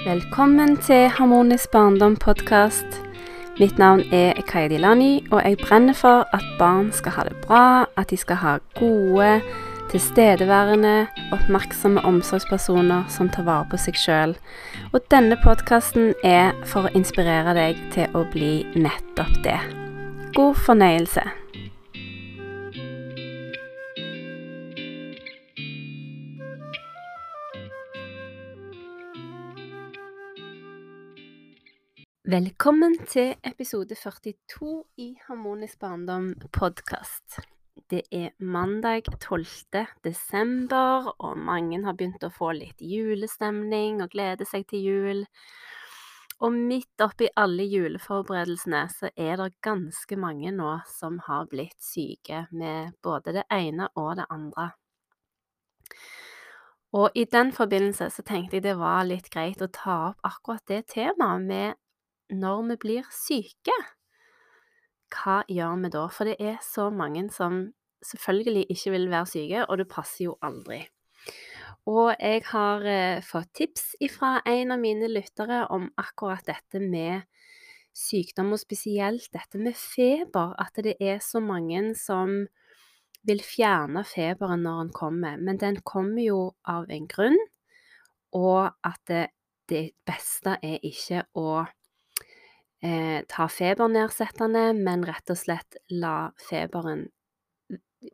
Velkommen til Harmonisk barndom-podkast. Mitt navn er Kaya Dilani, og jeg brenner for at barn skal ha det bra, at de skal ha gode, tilstedeværende, oppmerksomme omsorgspersoner som tar vare på seg sjøl. Og denne podkasten er for å inspirere deg til å bli nettopp det. God fornøyelse. Velkommen til episode 42 i Harmonisk barndom podkast. Det er mandag 12. desember, og mange har begynt å få litt julestemning og glede seg til jul. Og midt oppi alle juleforberedelsene så er det ganske mange nå som har blitt syke med både det ene og det andre. Og i den forbindelse så tenkte jeg det var litt greit å ta opp akkurat det temaet med når vi blir syke. Hva gjør vi da? For det er så mange som selvfølgelig ikke vil være syke, og det passer jo aldri. Og jeg har eh, fått tips fra en av mine lyttere om akkurat dette med sykdom, og spesielt dette med feber. At det er så mange som vil fjerne feberen når den kommer. Men den kommer jo av en grunn, og at det, det beste er ikke å eh, ta febernedsettende, men rett og slett la feberen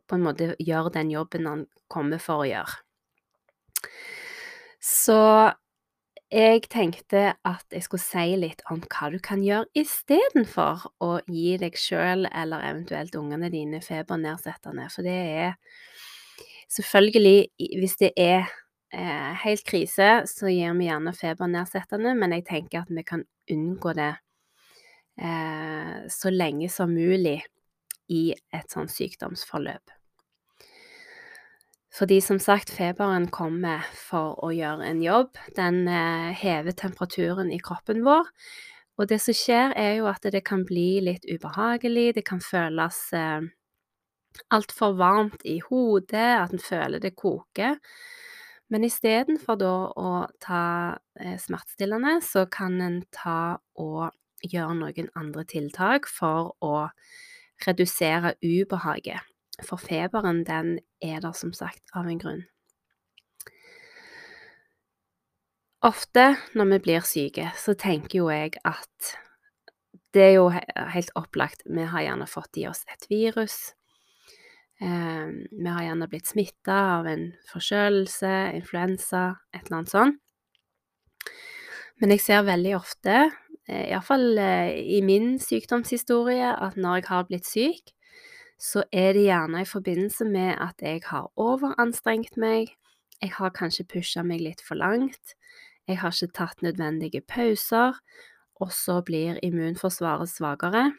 på en måte gjøre den jobben han kommer for å gjøre. Så jeg tenkte at jeg skulle si litt om hva du kan gjøre istedenfor å gi deg sjøl eller eventuelt ungene dine febernedsettende. For det er selvfølgelig Hvis det er eh, helt krise, så gir vi gjerne febernedsettende, men jeg tenker at vi kan unngå det eh, så lenge som mulig i et sånt sykdomsforløp. Fordi som sagt, feberen kommer for å gjøre en jobb. Den eh, hever temperaturen i kroppen vår. Og det som skjer, er jo at det kan bli litt ubehagelig, det kan føles eh, altfor varmt i hodet, at en føler det koker. Men istedenfor da å ta eh, smertestillende, så kan en ta og gjøre noen andre tiltak for å redusere ubehaget. For feberen, den er der som sagt av en grunn. Ofte når vi blir syke, så tenker jo jeg at det er jo helt opplagt. Vi har gjerne fått i oss et virus. Eh, vi har gjerne blitt smitta av en forkjølelse, influensa, et eller annet sånt. Men jeg ser veldig ofte, iallfall eh, i min sykdomshistorie, at når jeg har blitt syk, så er det gjerne i forbindelse med at jeg har overanstrengt meg, jeg har kanskje pusha meg litt for langt, jeg har ikke tatt nødvendige pauser, og så blir immunforsvaret svakere,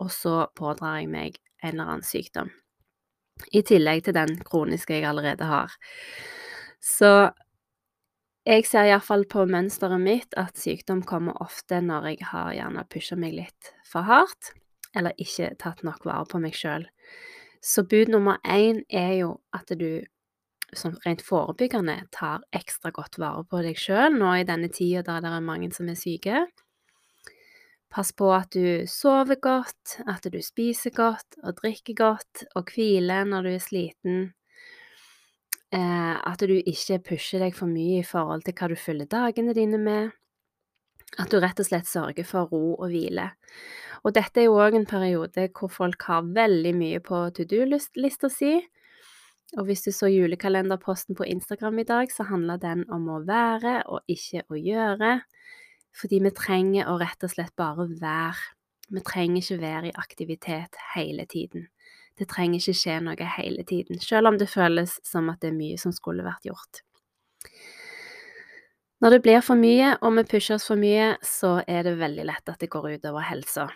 og så pådrar jeg meg en eller annen sykdom. I tillegg til den kroniske jeg allerede har. Så jeg ser iallfall på mønsteret mitt at sykdom kommer ofte når jeg har gjerne pusha meg litt for hardt, eller ikke tatt nok vare på meg sjøl. Så bud nummer én er jo at du som rent forebyggende tar ekstra godt vare på deg sjøl nå i denne tida der det er mange som er syke. Pass på at du sover godt, at du spiser godt og drikker godt og hviler når du er sliten. Eh, at du ikke pusher deg for mye i forhold til hva du fyller dagene dine med. At du rett og slett sørger for ro og hvile. Og dette er jo òg en periode hvor folk har veldig mye på to do-lista si. Og hvis du så julekalenderposten på Instagram i dag, så handla den om å være og ikke å gjøre. Fordi vi trenger å rett og slett bare være. Vi trenger ikke være i aktivitet hele tiden. Det trenger ikke skje noe hele tiden, selv om det føles som at det er mye som skulle vært gjort. Når det blir for mye, og vi pusher oss for mye, så er det veldig lett at det går utover helsa.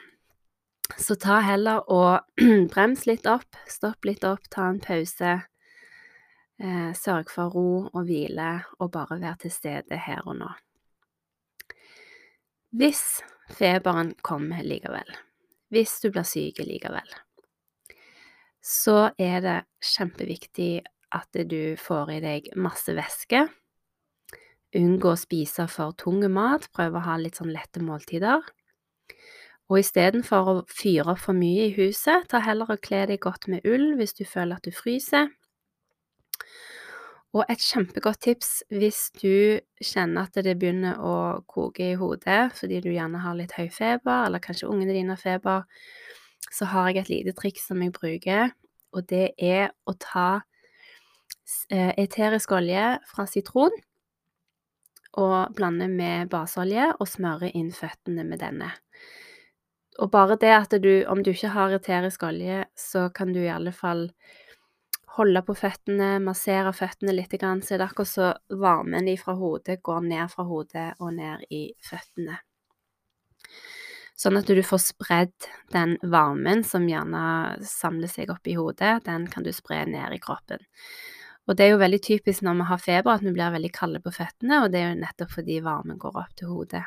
Så ta heller og brems litt opp, stopp litt opp, ta en pause. Eh, sørg for ro og hvile, og bare vær til stede her og nå. Hvis feberen kommer likevel, hvis du blir syk likevel, så er det kjempeviktig at du får i deg masse væske, unngå å spise for tung mat, prøve å ha litt sånn lette måltider. Og istedenfor å fyre opp for mye i huset, ta heller og kle deg godt med ull hvis du føler at du fryser. Og et kjempegodt tips hvis du kjenner at det begynner å koke i hodet fordi du gjerne har litt høy feber, eller kanskje ungene dine har feber, så har jeg et lite triks som jeg bruker, og det er å ta eh, eterisk olje fra sitron og blande med baseolje og smøre inn føttene med denne. Og bare det at du, om du ikke har eterisk olje, så kan du i alle fall holde på føttene, massere føttene litt, så er det akkurat så varmen fra hodet går ned fra hodet og ned i føttene. Sånn at du får spredd den varmen som gjerne samler seg opp i hodet, den kan du spre ned i kroppen. Og det er jo veldig typisk når vi har feber at vi blir veldig kalde på føttene, og det er jo nettopp fordi varmen går opp til hodet.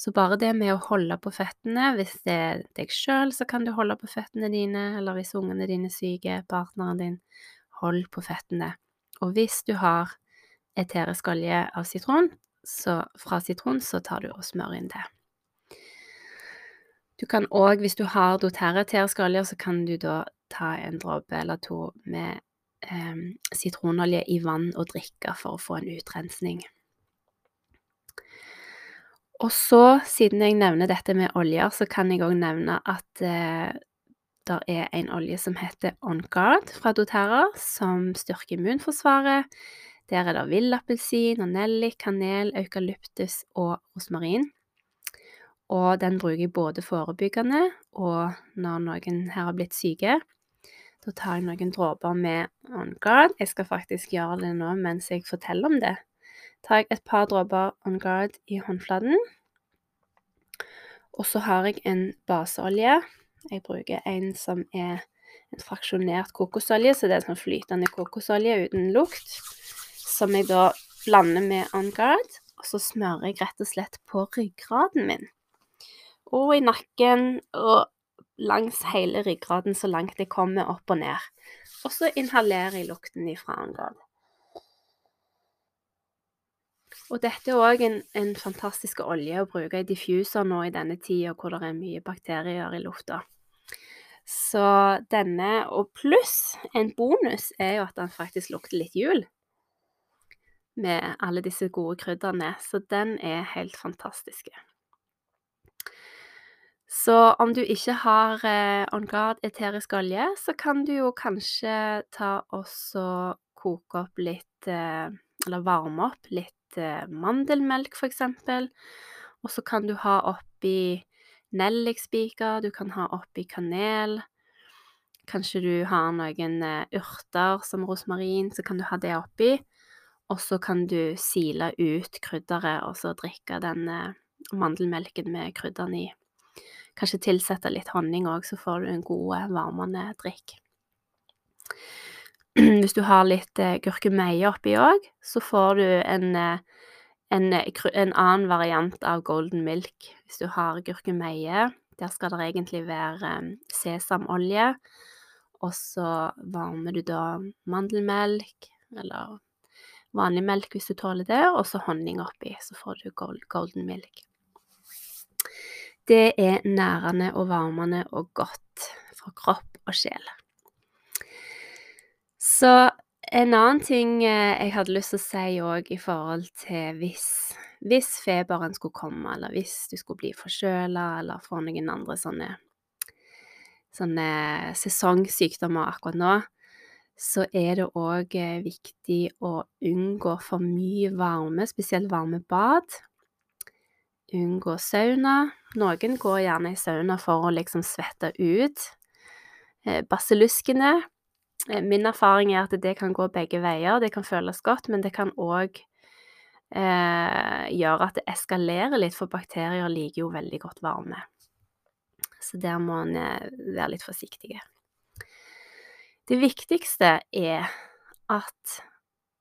Så bare det med å holde på føttene, hvis det er deg sjøl, så kan du holde på føttene dine, eller hvis ungene dine er syke, partneren din, hold på føttene. Og hvis du har eterisk olje av sitron, så fra sitron, så tar du og smør inn det. Du kan òg, hvis du har doterra-eteriske oljer, så kan du da ta en dråpe eller to med eh, sitronolje i vann og drikke for å få en utrensning. Og så, siden jeg nevner dette med oljer, så kan jeg òg nevne at eh, det er en olje som heter On Guard fra doTERRA, som styrker immunforsvaret. Der er det villappelsin og nellik, kanel, eukalyptus og rosmarin. Og den bruker jeg både forebyggende og når noen her har blitt syke. Da tar jeg noen dråper med On Guard. Jeg skal faktisk gjøre det nå mens jeg forteller om det. tar jeg et par dråper On Guard i håndflaten. Og så har jeg en baseolje. Jeg bruker en som er en fraksjonert kokosolje, så det er sånn flytende kokosolje uten lukt. Som jeg da blander med On Guard. Og så smører jeg rett og slett på ryggraden min og i nakken og langs hele ryggraden så langt jeg kommer opp og ned. Og så inhalerer jeg lukten ifra Angard. Og dette er òg en, en fantastisk olje å bruke i diffuser nå i denne tida hvor det er mye bakterier i lufta. Så denne, og pluss en bonus, er jo at den faktisk lukter litt jul. Med alle disse gode krydderne. Så den er helt fantastisk. Så om du ikke har eh, On Guard eterisk olje, så kan du jo kanskje ta og koke opp litt eh, Eller varme opp litt eh, mandelmelk, for eksempel. Og så kan du ha oppi nellikspiker, du kan ha oppi kanel. Kanskje du har noen eh, urter som rosmarin, så kan du ha det oppi. Og så kan du sile ut krydderet, og så drikke den eh, mandelmelken med krydderne i. Kanskje tilsette litt honning òg, så får du en god, eh, varmende drikk. Hvis du har litt eh, gurkemeie oppi òg, så får du en, eh, en, en, annen variant av golden milk. Hvis du har gurkemeie, der skal det egentlig være sesamolje, og så varmer du da mandelmelk, eller vanlig melk hvis du tåler det, og så honning oppi, så får du golden milk det er nærende og varmende og godt for kropp og sjel. Så en annen ting eh, jeg hadde lyst til å si òg i forhold til hvis, hvis feberen skulle komme, eller hvis du skulle bli forkjøla eller få noen andre sånne, sånne sesongsykdommer akkurat nå, så er det òg eh, viktig å unngå for mye varme, spesielt varme bad. Unngå sauna. Noen går gjerne i sauna for å liksom svette ut eh, basilluskene. Eh, min erfaring er at det kan gå begge veier. Det kan føles godt, men det kan òg eh, gjøre at det eskalerer litt, for bakterier liker jo veldig godt varme. Så der må en eh, være litt forsiktige. Det viktigste er at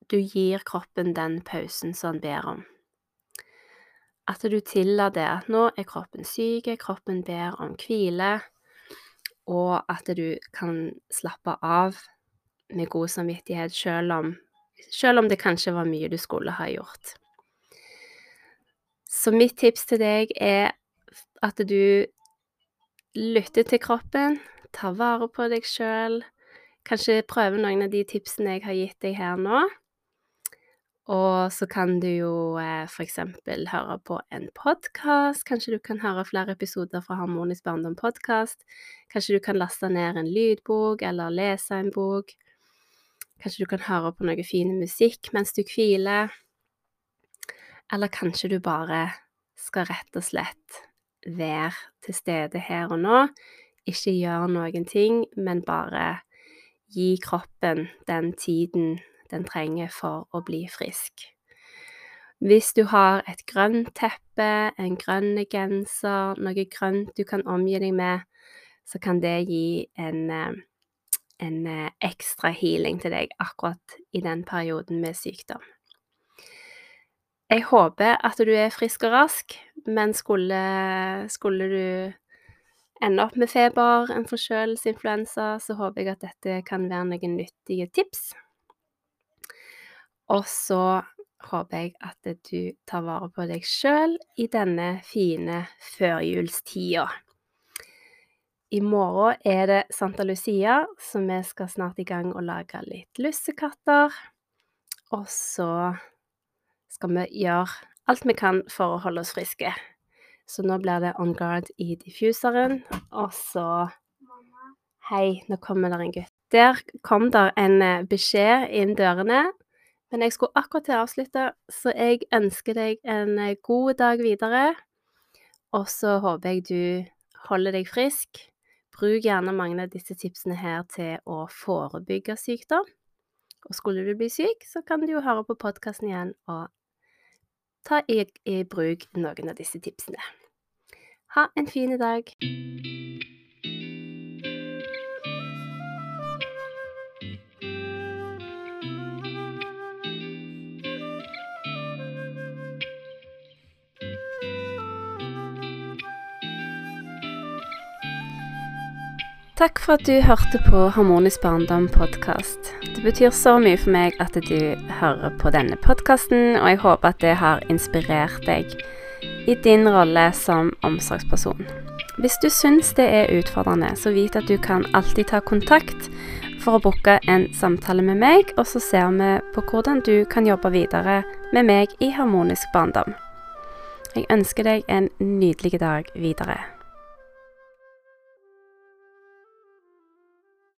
du gir kroppen den pausen som den ber om. At du tillater at nå er kroppen syk, kroppen ber om hvile, og at du kan slappe av med god samvittighet selv om, selv om det kanskje var mye du skulle ha gjort. Så mitt tips til deg er at du lytter til kroppen, tar vare på deg sjøl, kanskje prøve noen av de tipsene jeg har gitt deg her nå. Og så kan du jo eh, eksempel høre på en podkast. Kanskje du kan høre flere episoder fra Harmonisk barndom-podkast. Kanskje du kan laste ned en lydbok eller lese en bok. Kanskje du kan høre på noe fin musikk mens du hviler. Eller kanskje du bare skal rett og slett være til stede her og nå. Ikke gjøre noen ting, men bare gi kroppen den tiden den trenger for å bli frisk. Hvis du har et grønt teppe, en grønn genser, noe grønt du kan omgi deg med, så kan det gi en, eh, en eh, ekstra healing til deg akkurat i den perioden med sykdom. Jeg håper at du er frisk og rask, men skulle, skulle du ende opp med feber, en forkjølelse, influensa, så håper jeg at dette kan være noen nyttige tips. Og så håper jeg at du tar vare på deg sjøl i denne fine førjulstida. I morgen er det Santa Lucia, så vi skal snart i gang og lage litt lussekatter. Og så skal vi gjøre alt vi kan for å holde oss friske. Så nå blir det on guard i diffuseren, og så Hei, nå kommer der en gutt. Der kom der en eh, beskjed inn dørene men jeg skulle akkurat til å avslutte, så jeg ønsker deg en eh, god dag videre. Og så håper jeg du holder deg frisk. Bruk gjerne mange av disse tipsene her til å forebygge sykdom. Og skulle du bli syk, så kan du jo høre på podkasten igjen og ta i, i bruk noen av disse tipsene. Ha en fin dag. Takk for at du hørte på Harmonisk barndom podkast. Det betyr så mye for meg at du hører på denne podkasten, og jeg håper at det har inspirert deg i din rolle som omsorgsperson. Hvis du syns det er utfordrende, så vit at du kan alltid ta kontakt for å booke en samtale med meg, og så ser vi på hvordan du kan jobbe videre med meg i Harmonisk barndom. Jeg ønsker deg en nydelig dag videre.